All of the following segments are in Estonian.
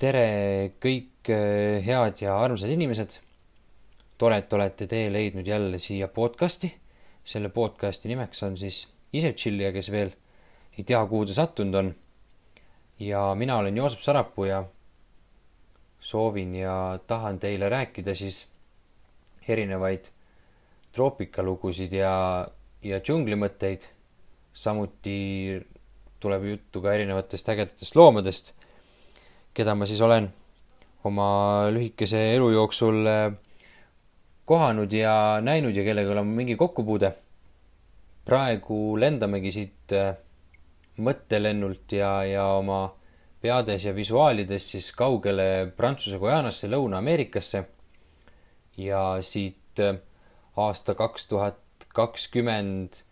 tere, kõik äh, head ja armsad inimesed. tore, et olete tee leidnud jälle siia podcasti. selle podcasti nimeks on siis Ise tšillija, kes veel ei tea, kuhu ta sattunud on. ja mina olen Joosep Sarapuu ja soovin ja tahan teile rääkida siis erinevaid troopikalugusid ja, ja džunglimõtteid. samuti tuleb juttu ka erinevatest ägedatest loomadest keda ma siis olen oma lühikese elu jooksul äh, kohanud ja näinud ja kellega olen mingi kokkupuude. praegu lendamegi siit äh, mõttelennult ja, ja oma peades ja visuaalides siis kaugele Prantsuse Guyanasse, Lõuna-Ameerikasse. ja siit äh, aasta kaks tuhat kakskümmend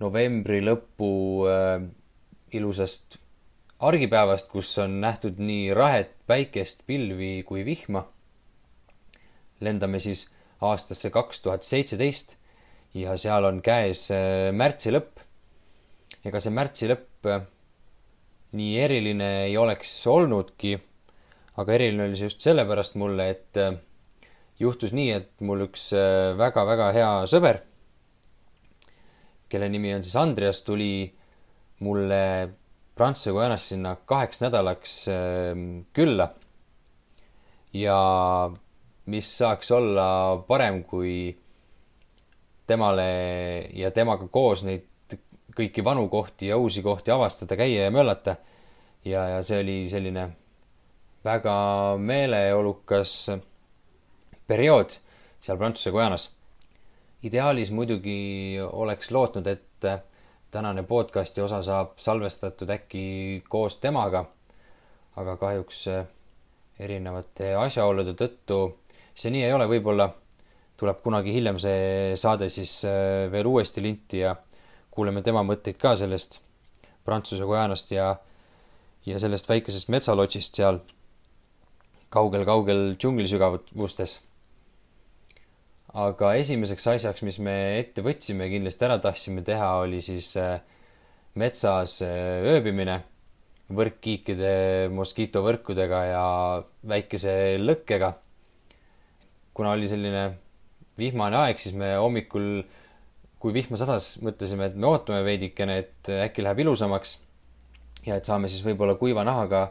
novembri lõpu äh, ilusast argipäevast, kus on nähtud nii rahet, päikest, pilvi kui vihma. lendame siis aastasse kaks tuhat seitseteist ja seal on käes äh, märtsi lõpp. ega see märtsi lõpp äh, nii eriline ei oleks olnudki, aga eriline oli see just sellepärast mulle, et äh, juhtus nii, et mul üks väga-väga hea sõber, kelle nimi on siis Andreas, tuli mulle Prantsuse Guanas sinna kaheks nädalaks ähm, külla. ja mis saaks olla parem, kui temale ja temaga koos neid kõiki vanu kohti ja uusi kohti avastada, käia ja möllata. ja, ja see oli selline väga meeleolukas periood seal Prantsuse Guanas. Ideaalis muidugi oleks lootnud, et tänane podcasti osa saab salvestatud äkki koos temaga. aga kahjuks eh, erinevate asjaolude tõttu see nii ei ole, võib-olla tuleb kunagi hiljem see saade siis eh, veel uuesti linti ja kuuleme tema mõtteid ka sellest Prantsuse Guyanast ja, ja sellest väikesest metsalotsist seal kaugel-kaugel džunglisügavustes aga esimeseks asjaks, mis me ette võtsime, kindlasti ära tahtsime teha, oli siis äh, metsas äh, ööbimine võrkkiikide, moskiitovõrkudega ja väikese lõkkega. kuna oli selline vihmane aeg, siis me hommikul, kui vihma sadas, mõtlesime, et me ootame veidikene, et äkki läheb ilusamaks. ja et saame siis võib-olla kuiva nahaga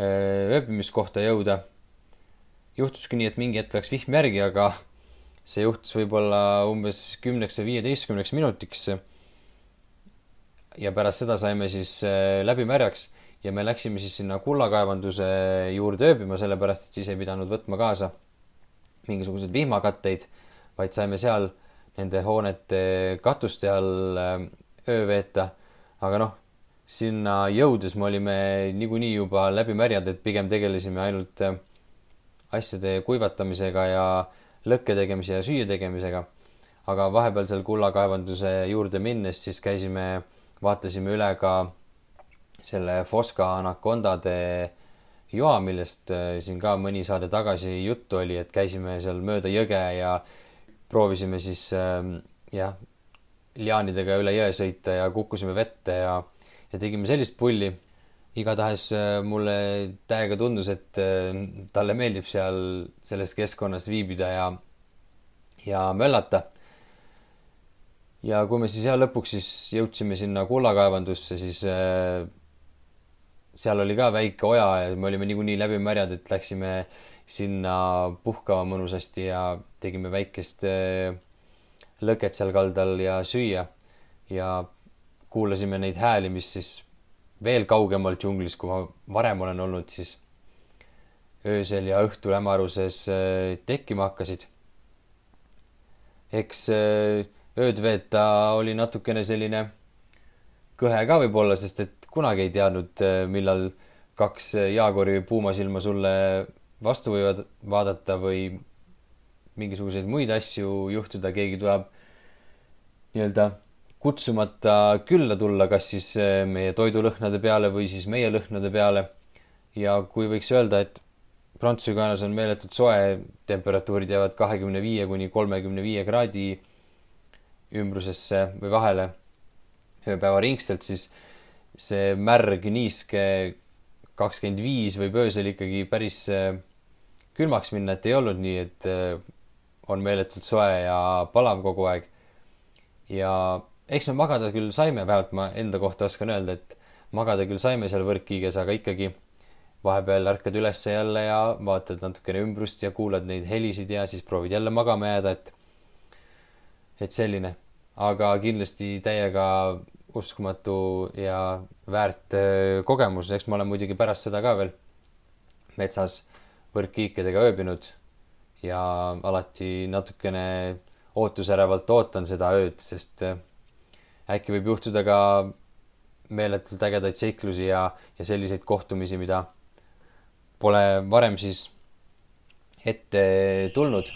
äh, ööbimiskohta jõuda. juhtuski nii, et mingi hetk läks vihm järgi, aga see juhtus võib-olla umbes kümneks või viieteistkümneks minutiks. ja pärast seda saime siis äh, läbi märjaks ja me läksime siis sinna kullakaevanduse juurde ööbima, sellepärast et siis ei pidanud võtma kaasa mingisuguseid vihmakatteid, vaid saime seal nende hoonete katuste all äh, öö veeta. aga noh, sinna jõudes me olime niikuinii juba läbi märjad, et pigem tegelesime ainult äh, asjade kuivatamisega ja lõkke tegemise ja süüa tegemisega. aga vahepeal seal kullakaevanduse juurde minnes siis käisime, vaatasime üle ka selle Fosca anakondade joa, millest äh, siin ka mõni saade tagasi juttu oli, et käisime seal mööda jõge ja proovisime siis ähm, jah, liaanidega üle jõe sõita ja kukkusime vette ja, ja tegime sellist pulli. Igatahes äh, mulle täiega tundus, et äh, talle meeldib seal selles keskkonnas viibida ja ja möllata. ja kui me siis jah, lõpuks siis jõudsime sinna kullakaevandusse, siis äh, seal oli ka väike oja ja me olime niikuinii läbi märjad, et läksime sinna puhkama mõnusasti ja tegime väikest lõket seal kaldal ja süüa. ja kuulasime neid hääli, mis siis veel kaugemal džunglis, kui ma varem olen olnud, siis öösel ja õhtul hämaruses äh, tekkima hakkasid. Eks äh, ööd veeta oli natukene selline kõhe ka võib-olla, sest et kunagi ei teadnud, äh, millal kaks Jaaguri puumasilma sulle vastu võivad vaadata või mingisuguseid muid asju juhtuda, keegi tuleb nii-öelda kutsumata külla tulla, kas siis meie toidulõhnade peale või siis meie lõhnade peale. ja kui võiks öelda, et Prantsuse Guanas on meeletult soe, temperatuurid jäävad kahekümne viie kuni kolmekümne viie kraadi ümbrusesse või vahele ööpäevaringselt, siis see märg niiske kakskümmend viis võib öösel ikkagi päris külmaks minna, et ei olnud nii, et on meeletult soe ja palav kogu aeg. ja eks me magada küll saime, vähemalt ma enda kohta oskan öelda, et magada küll saime seal võrkkiiges, aga ikkagi vahepeal ärkad üles jälle ja vaatad natukene ümbrust ja kuulad neid helisid ja siis proovid jälle magama jääda, et et selline, aga kindlasti täiega uskumatu ja väärt äh, kogemus, eks ma olen muidugi pärast seda ka veel metsas võrkkiikedega ööbinud ja alati natukene ootusärevalt ootan seda ööd, sest äh, äkki võib juhtuda ka meeletult ägedaid seiklusi ja, ja selliseid kohtumisi, mida pole varem siis ette tulnud.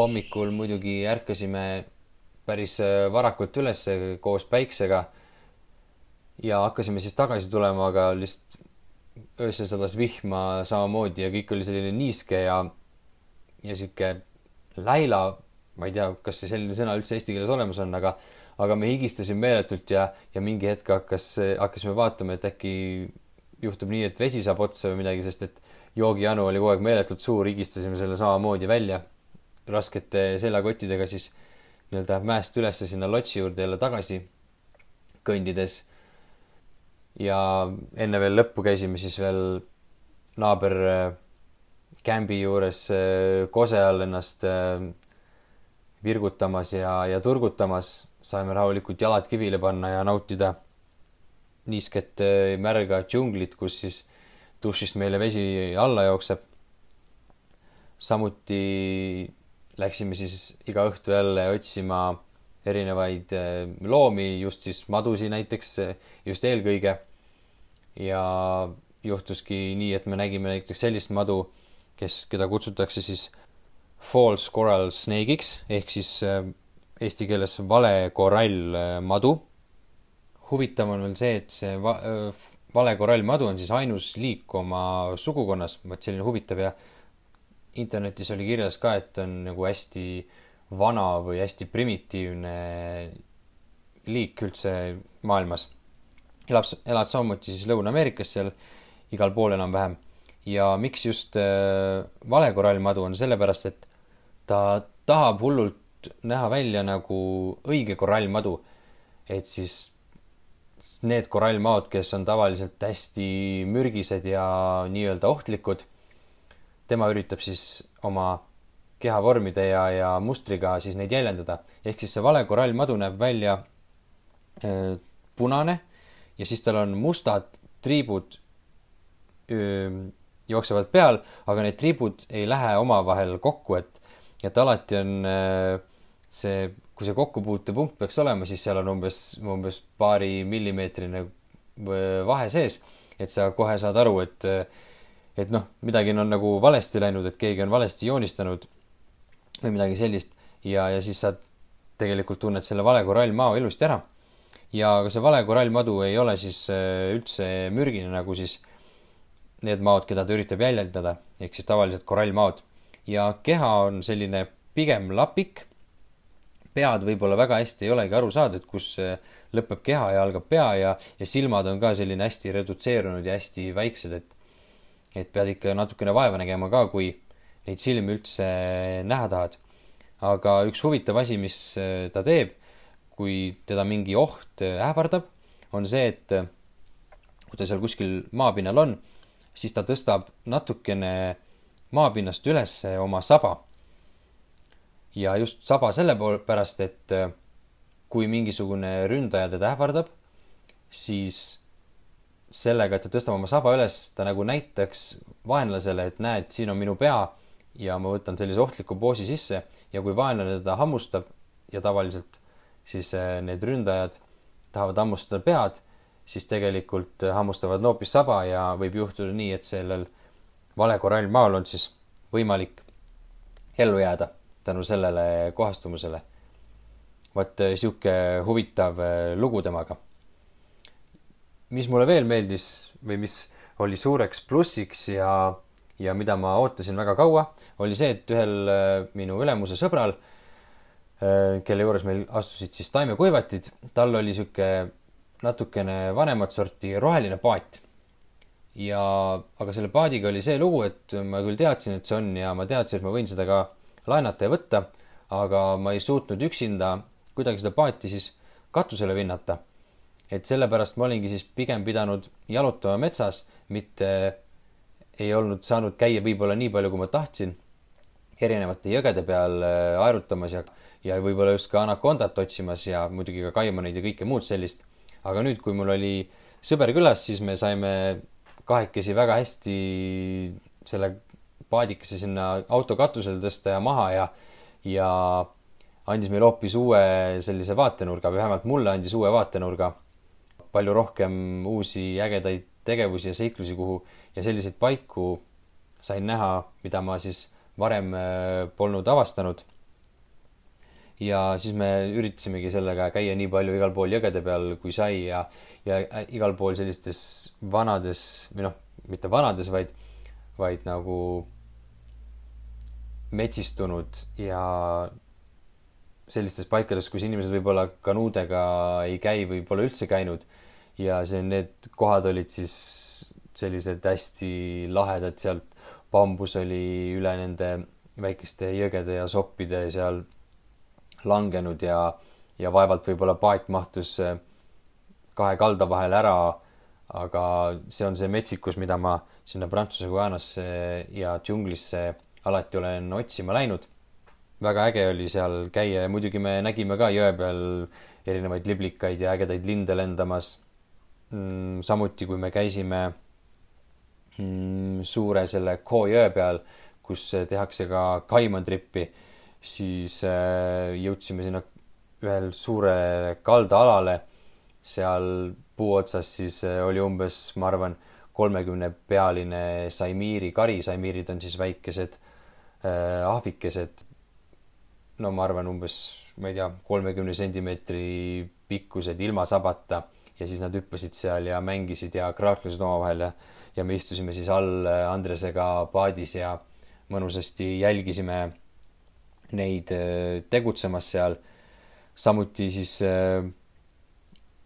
hommikul muidugi ärkasime päris äh, varakult üles koos päiksega ja hakkasime siis tagasi tulema, aga lihtsalt öösel sadas vihma samamoodi ja kõik oli selline niiske ja ja sihuke läila, ma ei tea, kas see selline sõna üldse eesti keeles olemas on, aga, aga me higistasime meeletult ja, ja mingi hetk hakkas, hakkasime vaatama, et äkki juhtub nii, et vesi saab otsa või midagi, sest et joogijanu oli kogu aeg meeletult suur, higistasime selle samamoodi välja raskete seljakottidega siis nii-öelda mäest ülesse sinna lotsi juurde jälle tagasi kõndides. Ja enne veel lõppu käisime siis veel naaber kämbi juures äh, kose all ennast äh, virgutamas ja, ja turgutamas, saime rahulikult jalad kivile panna ja nautida niisket äh, märga džunglit, kus siis dušist meile vesi alla jookseb. samuti läksime siis iga õhtu jälle otsima erinevaid loomi, just siis madusi näiteks, just eelkõige. Ja juhtuski nii, et me nägime näiteks sellist madu kes, keda kutsutakse siis false coral snake'iks ehk siis äh, eesti keeles vale korallmadu. Äh, huvitav on veel see, et see va-, äh, vale korallmadu on siis ainus liik oma sugukonnas, vot selline huvitav ja internetis oli kirjas ka, et on nagu hästi vana või hästi primitiivne liik üldse maailmas. Elab, elab samuti siis Lõuna-Ameerikas seal igal pool enam-vähem ja miks just äh, vale korallmadu on sellepärast, et ta tahab hullult näha välja nagu õige korallmadu. et siis need korallmaod, kes on tavaliselt hästi mürgised ja nii-öelda ohtlikud, tema üritab siis oma kehavormide ja, ja mustriga siis neid jäljendada. ehk siis see vale korallmadu näeb välja äh, punane ja siis tal on mustad triibud öö, jooksevad peal, aga need tribud ei lähe omavahel kokku, et, et alati on see, kui see kokkupuutepunkt peaks olema, siis seal on umbes, umbes paari millimeetrine vahe sees, et sa kohe saad aru, et, et noh, midagi on nagu valesti läinud, et keegi on valesti joonistanud või midagi sellist ja, ja siis sa tegelikult tunned selle vale korallmao ilusti ära. Ja ka see vale korallmadu ei ole siis äh, üldse mürgine, nagu siis need maod, keda ta üritab jäljendada, ehk siis tavaliselt korallmaod. ja keha on selline pigem lapik. pead võib-olla väga hästi ei olegi aru saada, et kus lõpeb keha ja algab pea ja, ja silmad on ka selline hästi redutseerunud ja hästi väiksed, et et pead ikka natukene vaeva nägema ka, kui neid silmi üldse näha tahad. aga üks huvitav asi, mis ta teeb, kui teda mingi oht ähvardab, on see, et kui ta seal kuskil maapinnal on siis ta tõstab natukene maapinnast üles oma saba. ja just saba sellepärast, et äh, kui mingisugune ründaja teda ähvardab, siis sellega, et ta tõstab oma saba üles, ta nagu näitaks vaenlasele, et näed, siin on minu pea ja ma võtan sellise ohtliku poosi sisse ja kui vaenlane teda hammustab ja tavaliselt siis äh, need ründajad tahavad hammustada pead siis tegelikult hammustavad hoopis saba ja võib juhtuda nii, et sellel valekorallmaal on siis võimalik ellu jääda tänu sellele kohastumusele. vot eh, sihuke huvitav lugu temaga. mis mulle veel meeldis või mis oli suureks plussiks ja, ja mida ma ootasin väga kaua, oli see, et ühel minu ülemuse sõbral, kelle juures meil astusid siis taimekuivatid, tal oli sihuke natukene vanemat sorti roheline paat. ja, aga selle paadiga oli see lugu, et ma küll teadsin, et see on ja ma teadsin, et ma võin seda ka laenata ja võtta, aga ma ei suutnud üksinda kuidagi seda paati siis katusele vinnata. et sellepärast ma olingi siis pigem pidanud jalutama metsas, mitte ei olnud saanud käia võib-olla nii palju, kui ma tahtsin, erinevate jõgede peal äh, aerutamas ja, ja võib-olla just ka anakondat otsimas ja muidugi ka kaimaneid ja kõike muud sellist aga nüüd, kui mul oli sõber külas, siis me saime kahekesi väga hästi selle paadikese sinna auto katusele tõsta ja maha ja, ja andis meile hoopis uue sellise vaatenurga või vähemalt mulle andis uue vaatenurga. palju rohkem uusi ägedaid tegevusi ja seiklusi, kuhu ja selliseid paiku sain näha, mida ma siis varem äh, polnud avastanud ja siis me üritasimegi sellega käia nii palju igal pool jõgede peal, kui sai ja, ja igal pool sellistes vanades või noh, mitte vanades, vaid, vaid nagu metsistunud ja sellistes paikades, kus inimesed võib-olla kanuudega ei käi või pole üldse käinud. ja see, need kohad olid siis sellised hästi lahedad, sealt bambus oli üle nende väikeste jõgede ja soppide seal langenud ja, ja vaevalt võib-olla paat mahtus äh, kahe kalda vahel ära. aga see on see metsikus, mida ma sinna Prantsuse Guajanasse ja džunglisse alati olen otsima läinud. väga äge oli seal käia ja muidugi me nägime ka jõe peal erinevaid liblikaid ja ägedaid linde lendamas. Mm, samuti, kui me käisime mm, suure selle Ko jõe peal, kus tehakse ka kaimantrippi siis äh, jõudsime sinna ühel suurele kaldaalale. seal puu otsas siis äh, oli umbes, ma arvan, kolmekümnepealine saimiiri kari, saimiirid on siis väikesed äh, ahvikesed. no ma arvan, umbes, ma ei tea, kolmekümne sentimeetri pikkused ilma sabata ja siis nad hüppasid seal ja mängisid ja kraaklesid omavahel ja, ja me istusime siis all Andresega paadis ja mõnusasti jälgisime neid äh, tegutsemas seal. samuti siis äh,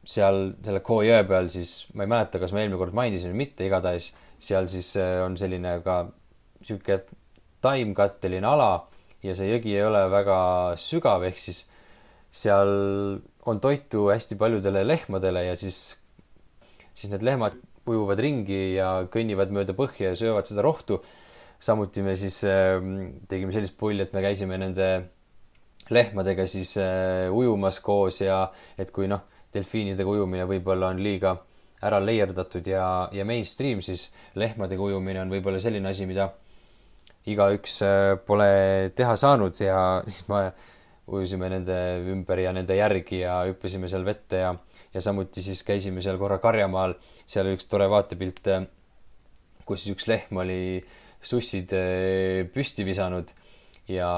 seal selle jõe peal siis, ma ei mäleta, kas ma eelmine kord mainisin või mitte, igatahes seal siis äh, on selline ka sihuke taimkatteline ala ja see jõgi ei ole väga sügav, ehk siis seal on toitu hästi paljudele lehmadele ja siis, siis need lehmad ujuvad ringi ja kõnnivad mööda põhja ja söövad seda rohtu samuti me siis äh, tegime sellist pulli, et me käisime nende lehmadega siis äh, ujumas koos ja et kui noh, delfiinidega ujumine võib-olla on liiga ära leierdatud ja, ja mainstream, siis lehmadega ujumine on võib-olla selline asi, mida igaüks äh, pole teha saanud ja siis me ujusime nende ümber ja nende järgi ja hüppasime seal vette ja, ja samuti siis käisime seal korra Karjamaal, seal oli üks tore vaatepilt, äh, kus üks lehm oli äh, sussid eh, püsti visanud ja,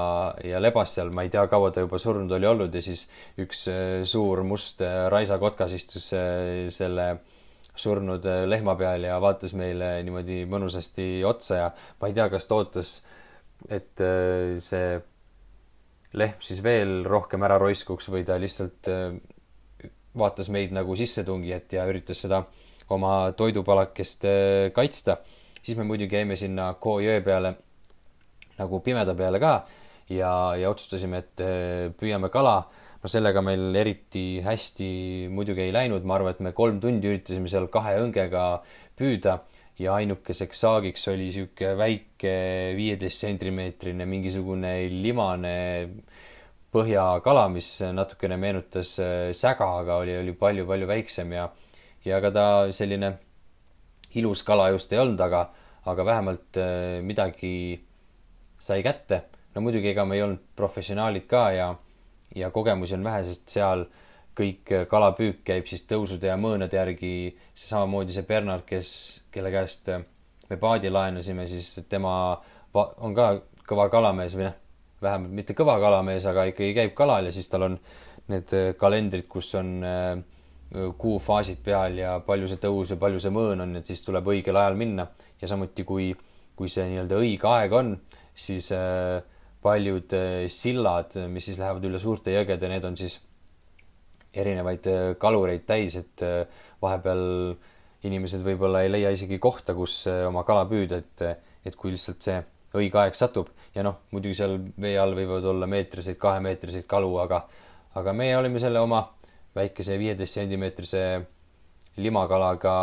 ja lebas seal, ma ei tea, kaua ta juba surnud oli olnud ja siis üks eh, suur must eh, raisakotkas istus selle surnud lehma peal ja vaatas meile niimoodi mõnusasti otsa ja ma ei tea, kas ta ootas, et see lehm siis veel rohkem ära roiskuks või ta lihtsalt vaatas meid nagu sissetungijat ja üritas seda oma toidupalakest kaitsta siis me muidugi jäime sinna Ko jõe peale nagu pimeda peale ka ja, ja otsustasime, et eh, püüame kala. no sellega meil eriti hästi muidugi ei läinud, ma arvan, et me kolm tundi üritasime seal kahe õngega püüda ja ainukeseks saagiks oli sihuke väike viieteist sentimeetrine mingisugune limane põhjakala, mis natukene meenutas eh, säga, aga oli, oli palju-palju väiksem ja, ja ka ta selline ilus kala just ei olnud, aga, aga vähemalt äh, midagi sai kätte. no muidugi, ega me ei olnud professionaalid ka ja, ja kogemusi on vähe, sest seal kõik äh, kalapüük käib siis tõusude ja mõõnade järgi. samamoodi see Bernard, kes, kelle käest äh, me paadi laenasime, siis tema on ka kõva kalamees või noh, vähemalt mitte kõva kalamees, aga ikkagi käib kalal ja siis tal on need kalendrid, kus on kuufaasid peal ja palju see tõus ja palju see mõõn on, et siis tuleb õigel ajal minna. Ja samuti, kui, kui see nii-öelda õige aeg on, siis äh, paljud äh, sillad, mis siis lähevad üle suurte jõgede, need on siis erinevaid äh, kalureid täis, et vahepeal inimesed võib-olla ei leia isegi kohta, kus oma kala püüda, et, et kui lihtsalt see õige aeg satub. Ja noh, muidugi seal vee all võivad olla meetriseid, kahemeetriseid kalu, aga, aga meie olime selle oma väikese viieteist sentimeetrise limakalaga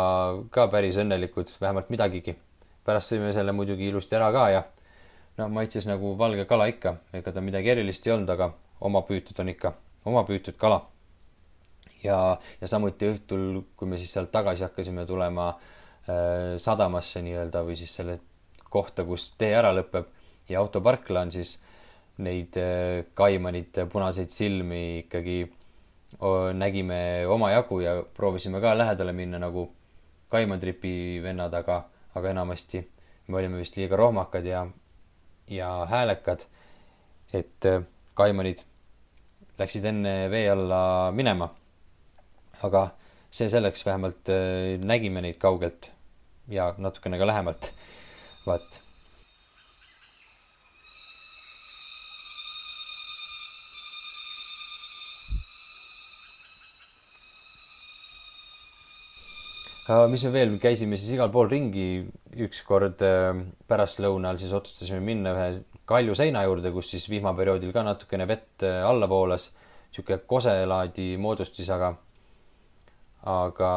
ka päris õnnelikud, vähemalt midagigi. pärast sõime selle muidugi ilusti ära ka ja no maitses nagu valge kala ikka, ega ta midagi erilist ei olnud, aga oma püütud on ikka oma püütud kala. ja, ja samuti õhtul, kui me siis sealt tagasi hakkasime tulema äh, sadamasse nii-öelda või siis selle kohta, kus tee ära lõpeb ja autoparkla on, siis neid äh, kaimanite punaseid silmi ikkagi nägime omajagu ja proovisime ka lähedale minna nagu Kaimantripi vennad, aga, aga enamasti me olime vist liiga rohmakad ja, ja häälekad. et äh, kaimanid läksid enne vee alla minema. aga see selleks, vähemalt äh, nägime neid kaugelt ja natukene ka lähemalt. vaat mis me veel, käisime siis igal pool ringi, ükskord äh, pärastlõunal siis otsustasime minna ühe kalju seina juurde, kus siis vihmaperioodil ka natukene vett äh, alla voolas, niisugune koselaadi moodustis, aga aga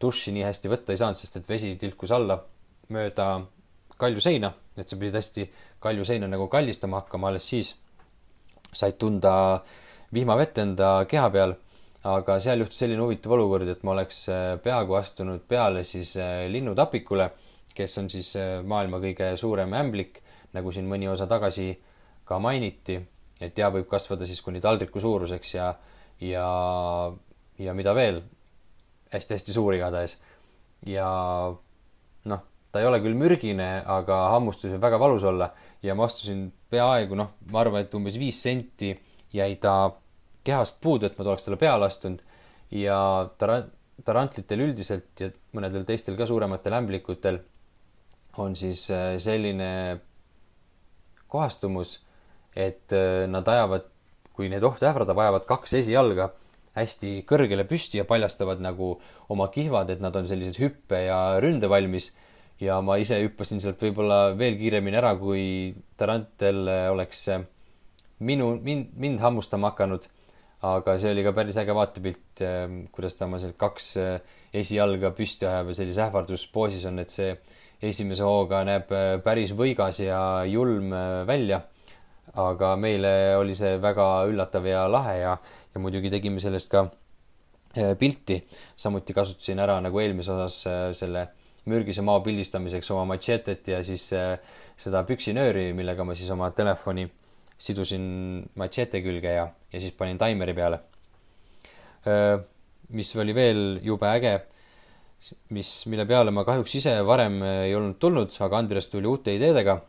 duši nii hästi võtta ei saanud, sest et vesi tilkus alla mööda kalju seina, et sa pidid hästi kalju seina nagu kallistama hakkama, alles siis. Said tunda vihmavett enda keha peal aga seal juhtus selline huvitav olukord, et ma oleks äh, peaaegu astunud peale siis äh, linnutapikule, kes on siis äh, maailma kõige suurem ämblik, nagu siin mõni osa tagasi ka mainiti, et ja võib kasvada siis kuni taldriku suuruseks ja, ja, ja mida veel? Hästi,, hästi-hästi suur igatahes. ja noh, ta ei ole küll mürgine, aga hammustus võib väga valus olla. Ja ma astusin peaaegu noh, ma arvan, et umbes viis senti jäi ta kehast puudu, et ma oleks talle peale astunud ja tar-, tarantlitel üldiselt ja mõnedel teistel ka suurematel ämblikutel on siis äh, selline kohastumus, et äh, nad ajavad, kui neid ohte ähvardab, ajavad kaks esijalga hästi kõrgele püsti ja paljastavad nagu oma kihvad, et nad on sellised hüppe ja ründevalmis. ja ma ise hüppasin sealt võib-olla veel kiiremini ära, kui tarantel oleks minu, mind, mind hammustama hakanud aga see oli ka päris äge vaatepilt, ehm, kuidas ta oma seal kaks eh, esijalga püsti ajab ja sellises ähvarduspoosis on, et see esimese hooga näeb eh, päris võigas ja julm eh, välja. aga meile oli see väga üllatav ja lahe ja, ja muidugi tegime sellest ka pilti. samuti kasutasin ära nagu eelmises osas selle mürgise maa pildistamiseks oma machetet ja siis seda püksinööri, millega ma siis oma telefoni sidusin machete külge ja, ja siis panin taimeri peale. mis oli veel jube äge, mis, mille peale ma kahjuks ise varem ei olnud tulnud, aga Andres tuli uute ideedega.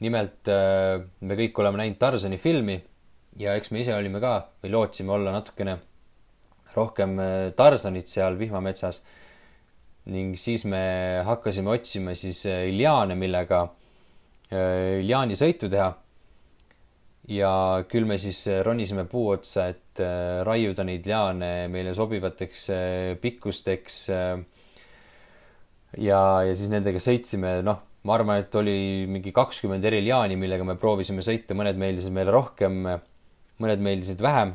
nimelt me kõik oleme näinud Tarzani filmi ja eks me ise olime ka või lootsime olla natukene rohkem Tarzanit seal vihmametsas. ning siis me hakkasime otsima siis liaane, millega liaanisõitu teha ja küll me siis äh, ronisime puu otsa, et äh, raiuda neid liaane meile sobivateks äh, pikkusteks. ja, ja siis nendega sõitsime, noh, ma arvan, et oli mingi kakskümmend eri liaani, millega me proovisime sõita, mõned meeldisid meile rohkem, mõned meeldisid vähem.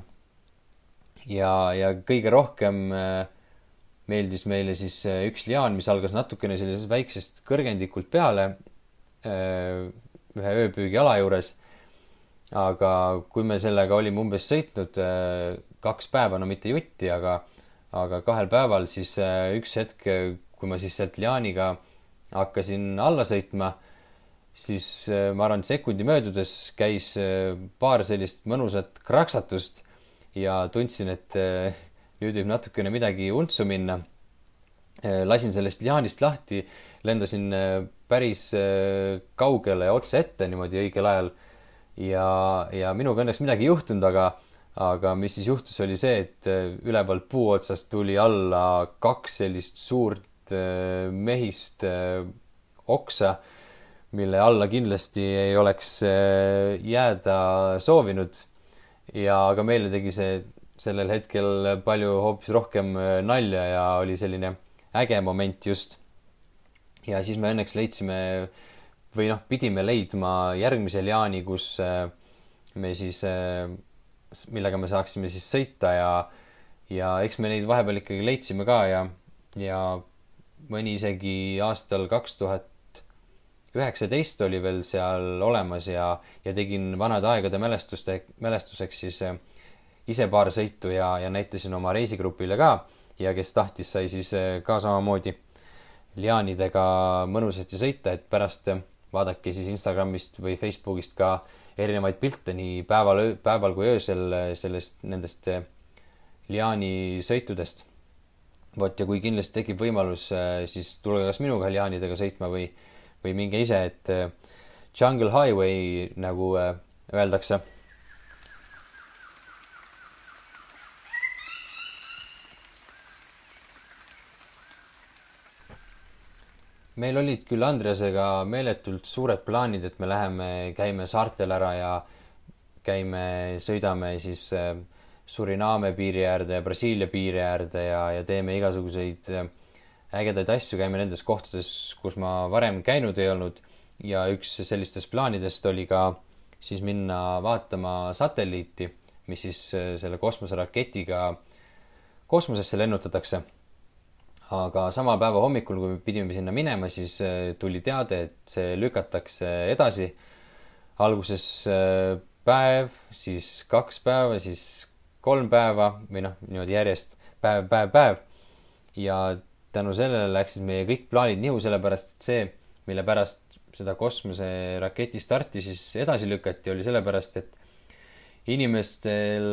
ja, ja kõige rohkem meeldis meile siis üks liaan, mis algas natukene sellisest väiksest kõrgendikult peale ühe ööpüügiala juures aga kui me sellega olime umbes sõitnud äh, kaks päeva, no mitte jutti, aga, aga kahel päeval, siis äh, üks hetk, kui ma siis sealt liaaniga hakkasin alla sõitma, siis äh, ma arvan, sekundi möödudes käis paar sellist mõnusat kraksatust ja tundsin, et nüüd võib natukene midagi untsu minna. lasin sellest liaanist lahti, lendasin päris kaugele ja otse ette niimoodi õigel ajal ja, ja minuga õnneks midagi ei juhtunud, aga, aga mis siis juhtus, oli see, et ülevalt puu otsast tuli alla kaks sellist suurt mehist oksa, mille alla kindlasti ei oleks jääda soovinud. ja aga meile tegi see sellel hetkel palju hoopis rohkem nalja ja oli selline äge moment just. ja siis me õnneks leidsime või noh, pidime leidma järgmise liaani, kus äh, me siis, äh, millega me saaksime siis sõita ja, ja eks me neid vahepeal ikkagi leidsime ka ja, ja mõni isegi aastal kaks tuhat üheksateist oli veel seal olemas ja, ja tegin vanade aegade mälestuste, mälestuseks siis äh, ise paar sõitu ja, ja näitasin oma reisigrupile ka ja kes tahtis, sai siis ka samamoodi liaanidega mõnusasti sõita, et pärast vaadake siis Instagramist või Facebookist ka erinevaid pilte nii päeval, päeval kui öösel sellest, nendest eh, liaanisõitudest. vot ja kui kindlasti tekib võimalus, eh, siis tulge kas minuga liaanidega sõitma või, või minge ise, et Jungle Highway nagu öeldakse meil olid küll Andreasega meeletult suured plaanid, et me läheme, käime saartel ära ja käime, sõidame siis äh, Suriname piiri äärde ja Brasiilia piiri äärde ja, ja teeme igasuguseid äh, ägedaid asju, käime nendes kohtades, kus ma varem käinud ei olnud. ja üks sellistest plaanidest oli ka siis minna vaatama satelliiti, mis siis äh, selle kosmoseraketiga kosmosesse lennutatakse aga sama päeva hommikul, kui me pidime sinna minema, siis äh, tuli teade, et see lükatakse edasi. alguses äh, päev, siis kaks päeva, siis kolm päeva või noh, niimoodi järjest päev, päev, päev. ja tänu sellele läksid meie kõik plaanid nihu, sellepärast et see, mille pärast seda kosmoseraketi starti siis edasi lükati, oli sellepärast, et inimestel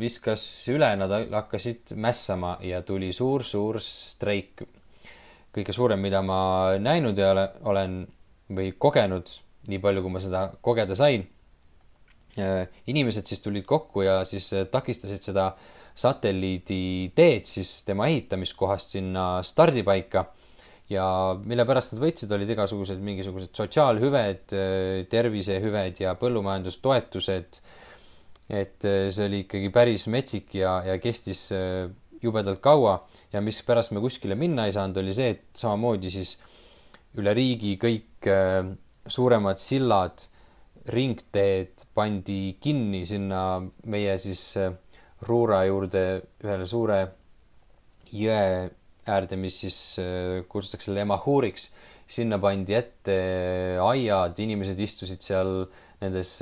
viskas üle, nad hakkasid mässama ja tuli suur-suur streik. kõige suurem, mida ma näinud ei ole, olen või kogenud, nii palju, kui ma seda kogeda sain. inimesed siis tulid kokku ja siis takistasid seda satelliidi teed siis tema ehitamiskohast sinna stardipaika ja mille pärast nad võitsid, olid igasugused mingisugused sotsiaalhüved, tervisehüved ja põllumajandustoetused et äh, see oli ikkagi päris metsik ja, ja kestis äh, jubedalt kaua ja mispärast me kuskile minna ei saanud, oli see, et samamoodi siis üle riigi kõik äh, suuremad sillad, ringteed pandi kinni sinna meie siis Ruura juurde ühele suure jõe äärde, mis siis kutsutakse Lemahuriks. sinna pandi ette aiad, inimesed istusid seal nendes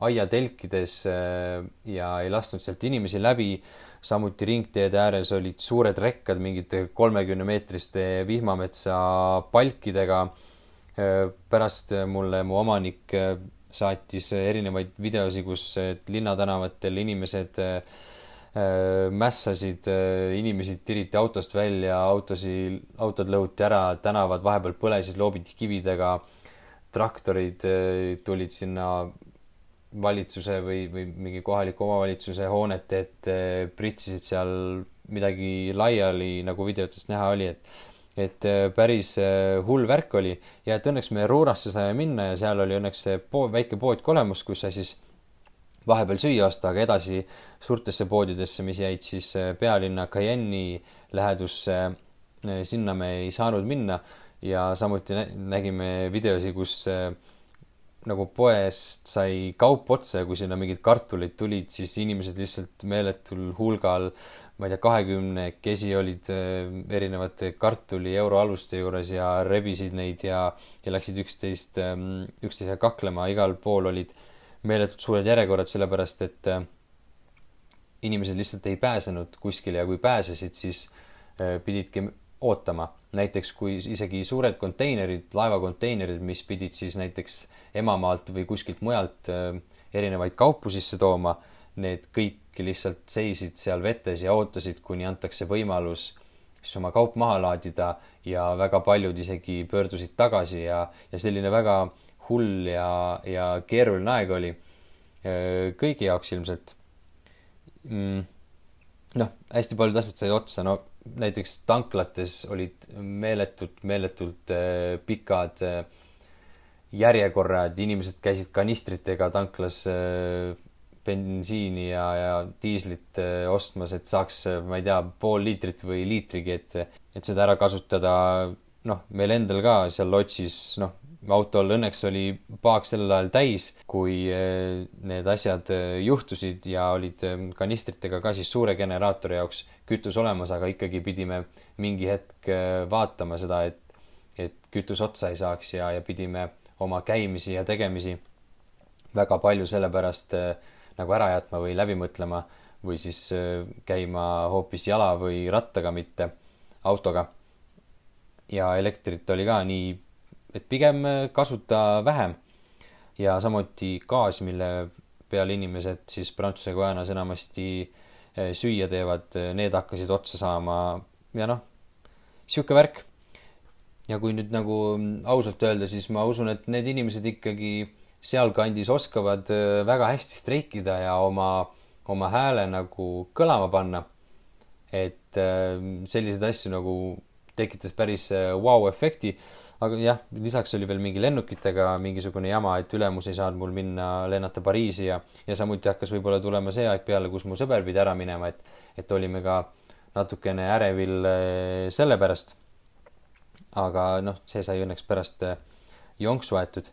aiatelkides äh, ja ei lasknud sealt inimesi läbi. samuti ringteede ääres olid suured rekkad mingite kolmekümnemeetriste vihmametsa palkidega. Äh, pärast mulle mu omanik äh, saatis erinevaid videosi, kus linnatänavatel inimesed mässasid, inimesi tiriti autost välja, autosi, autod lõhuti ära, tänavad vahepeal põlesid, loobiti kividega. traktorid tulid sinna valitsuse või, või mingi kohaliku omavalitsuse hoonete ette pritsisid seal midagi laiali, nagu videotest näha oli, et et äh, päris äh, hull värk oli. Ja et õnneks me Ruurasse saime minna ja seal oli õnneks see pood, väike pood ka olemas, kus sai siis vahepeal süüa osta, aga edasi suurtesse poodidesse, mis jäid siis äh, pealinna Cayenne'i lähedusse, sinna me ei saanud minna. Ja samuti nägime videosi, kus nagu poest sai kaup otsa ja kui sinna mingid kartulid tulid, siis inimesed lihtsalt meeletul hulgal, ma ei tea, kahekümnekesi olid äh, erinevate kartuli euroaluste juures ja rebisid neid ja, ja läksid üksteist, ähm, üksteisega kaklema, igal pool olid meeletult suured järjekorrad, sellepärast et äh, inimesed lihtsalt ei pääsenud kuskile ja kui pääsesid, siis äh, pididki ootama. näiteks kui isegi suured konteinerid, laevakonteinerid, mis pidid siis näiteks emamaalt või kuskilt mujalt äh, erinevaid kaupu sisse tooma, need kõik lihtsalt seisid seal vetes ja ootasid, kuni antakse võimalus siis oma kaup maha laadida ja väga paljud isegi pöördusid tagasi ja, ja selline väga hull ja, ja keeruline aeg oli äh, kõigi jaoks ilmselt. mm, noh, hästi paljud asjad said otsa, no näiteks tanklates olid meeletult, meeletult äh, pikad äh, järjekorrad, inimesed käisid kanistritega tanklas äh, bensiini ja, ja diislit äh, ostmas, et saaks, äh, ma ei tea, pool liitrit või liitrigi, et, et seda ära kasutada. noh, meil endal ka seal lotsis, noh, autol õnneks oli paak sellel ajal täis, kui need asjad juhtusid ja olid kanistritega ka siis suure generaatori jaoks kütus olemas, aga ikkagi pidime mingi hetk vaatama seda, et, et kütus otsa ei saaks ja, ja pidime oma käimisi ja tegemisi väga palju sellepärast äh, nagu ära jätma või läbi mõtlema või siis äh, käima hoopis jala või rattaga, mitte autoga. ja elektrit oli ka nii, et pigem äh, kasuta vähem. ja samuti gaas, mille peal inimesed siis Prantsuse Guajanas enamasti süüa teevad, need hakkasid otsa saama ja noh, sihuke värk ja kui nüüd nagu ausalt öelda, siis ma usun, et need inimesed ikkagi sealkandis oskavad äh, väga hästi streikida ja oma, oma hääle nagu kõlama panna. et äh, selliseid asju nagu tekitas päris vau-efekti äh, wow. aga jah, lisaks oli veel mingi lennukitega mingisugune jama, et ülemus ei saanud mul minna lennata Pariisi ja, ja samuti hakkas võib-olla tulema see aeg peale, kus mu sõber pidi ära minema, et, et olime ka natukene ärevil selle pärast aga noh, see sai õnneks pärast äh, jonksu aetud.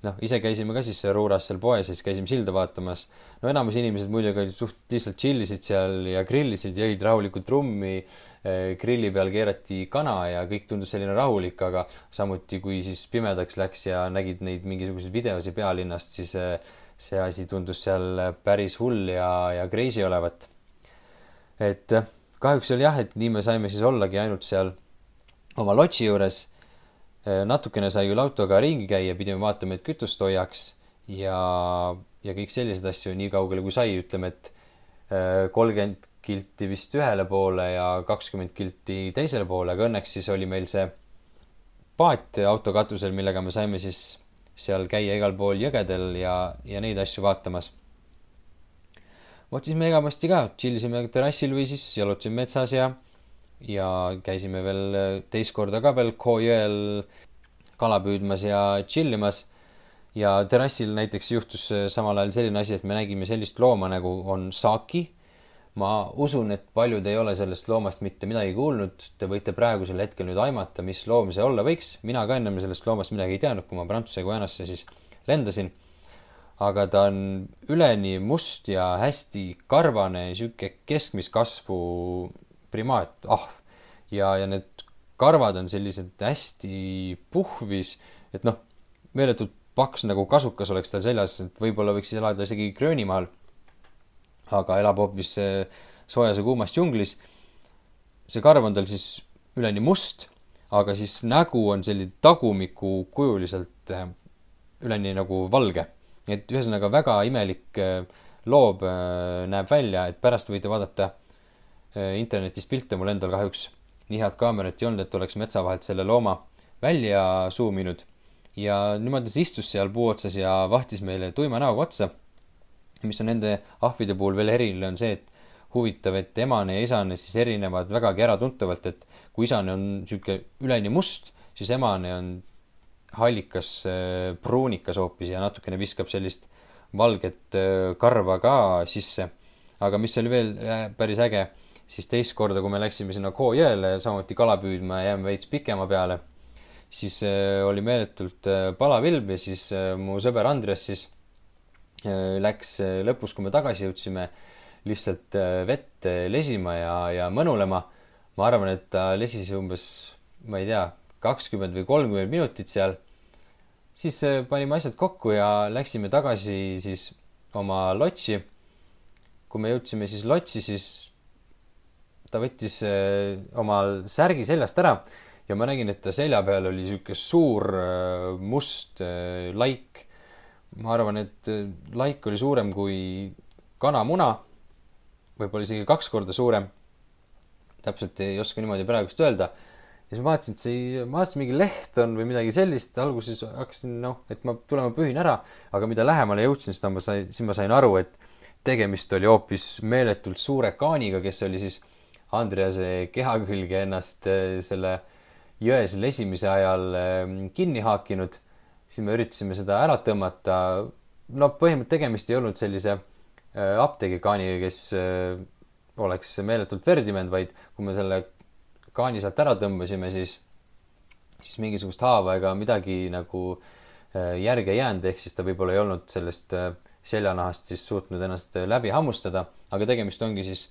noh, ise käisime ka siis Ruuras seal poes, siis käisime silda vaatamas. no enamus inimesed muidugi suht lihtsalt tšillisid seal ja grillisid, jõid rahulikult trummi. Äh, grilli peal keerati kana ja kõik tundus selline rahulik, aga samuti, kui siis pimedaks läks ja nägid neid mingisuguseid videosi pealinnast, siis äh, see asi tundus seal päris hull ja, ja crazy olevat. et kahjuks oli jah, et nii me saime siis ollagi ainult seal oma lotsi juures. Äh, natukene sai küll autoga ringi käia, pidime vaatama, et kütust hoiaks ja, ja kõik selliseid asju, nii kaugele kui sai, ütleme, et äh, kolmkümmend kilti vist ühele poole ja kakskümmend kilti teisele poole, aga õnneks siis oli meil see paat auto katusel, millega me saime siis seal käia igal pool jõgedel ja, ja neid asju vaatamas. vot siis me enamasti ka tšillisime terrassil või siis jalutasime metsas ja ja käisime veel teist korda ka veel Koo jõel kala püüdmas ja chill imas. ja terrassil näiteks juhtus äh, samal ajal selline asi, et me nägime sellist looma nagu on saaki. ma usun, et paljud ei ole sellest loomast mitte midagi kuulnud. Te võite praegusel hetkel nüüd aimata, mis loom see olla võiks. mina ka ennem sellest loomast midagi ei teadnud, kui ma Prantsuse Guyanasse siis lendasin. aga ta on üleni must ja hästi karvane, sihuke keskmist kasvu primaat, ahv. ja, ja need karvad on sellised hästi puhvis, et noh, meeletult paks nagu kasukas oleks tal seljas, et võib-olla võiks elada isegi Gröönimaal. aga elab hoopis soojas ja kuumas džunglis. see karv on tal siis üleni must, aga siis nägu on selline tagumikukujuliselt eh, üleni nagu valge. et ühesõnaga väga imelik eh, loob eh, näeb välja, et pärast võite vaadata Äh, internetist pilte, mul endal kahjuks nii head kaamerat ei olnud, et oleks metsa vahelt selle looma välja suuminud. ja niimoodi ta istus seal puu otsas ja vahtis meile tuima näoga otsa. mis on nende ahvide puhul veel eriline, on see, et huvitav, et emane ja isane siis erinevad vägagi äratuntavalt, et kui isane on niisugune üleni must, siis emane on hallikas, äh, pruunikas hoopis ja natukene viskab sellist valget äh, karva ka sisse. aga mis oli veel päris äge siis teist korda, kui me läksime sinna Koo jõele samuti kala püüdma ja jääme veits pikema peale, siis äh, oli meeletult äh, palavilm ja siis äh, mu sõber Andres siis läks lõpus, kui me tagasi jõudsime, lihtsalt vett lesima ja, ja mõnulema. ma arvan, et ta lesis umbes, ma ei tea, kakskümmend või kolmkümmend minutit seal. siis panime asjad kokku ja läksime tagasi siis oma lotsi. kui me jõudsime siis lotsi, siis ta võttis äh, oma särgi seljast ära ja ma nägin, et ta selja peal oli sihuke suur äh, must äh, laik. ma arvan, et laik oli suurem kui kanamuna, võib-olla isegi kaks korda suurem. täpselt ei oska niimoodi praegust öelda. ja siis ma vaatasin, et see, ma vaatasin, mingi leht on või midagi sellist, alguses hakkasin noh, et ma tulema pühin ära, aga mida lähemale jõudsin, seda ma sain, siis ma sain aru, et tegemist oli hoopis meeletult suure kaaniga, kes oli siis Andrease keha külge ennast äh, selle jões lesimise ajal ähm, kinni haakinud. siis me üritasime seda ära tõmmata. no põhimõtteliselt tegemist ei olnud sellise äh, apteegikaaniga, kes äh, oleks meeletult verd imenud, vaid kui me selle kaani sealt ära tõmbasime, siis, siis mingisugust haava ega midagi nagu järge jäänud, ehk siis ta võib-olla ei olnud sellest seljanahast siis suutnud ennast läbi hammustada, aga tegemist ongi siis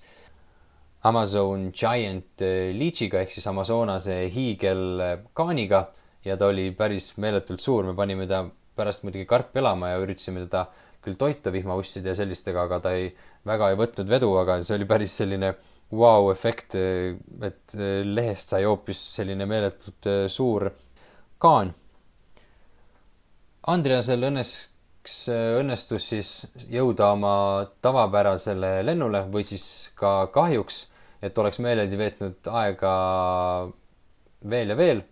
Amazon Giant eh, Leachiga ehk siis Amazonase hiigelkaaniga ja ta oli päris meeletult suur, me panime ta pärast muidugi karpi elama ja üritasime teda küll toita vihmaustide ja sellistega, aga ta ei, väga ei võtnud vedu, aga see oli päris selline vau-efekt, eh, et eh, lehest sai hoopis selline meeletult suur kaan. Andreasel õnnes kas õnnestus siis jõuda oma tavapärasele lennule või siis ka kahjuks, et oleks meeleldi veetnud aega veel ja veel.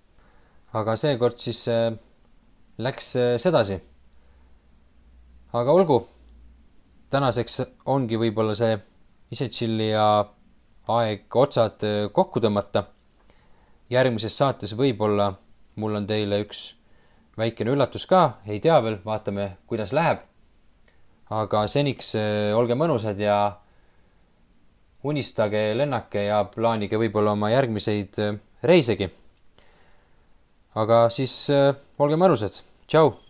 aga seekord siis äh, läks äh, sedasi. aga olgu, tänaseks ongi võib-olla see ise tšillija aeg otsad äh, kokku tõmmata. järgmises saates võib-olla mul on teile üks väikene üllatus ka, ei tea veel, vaatame, kuidas läheb. aga seniks äh, olge mõnusad ja unistage, lennake ja plaanige võib-olla oma järgmiseid äh, reisegi. aga siis äh, olge mõnusad, tšau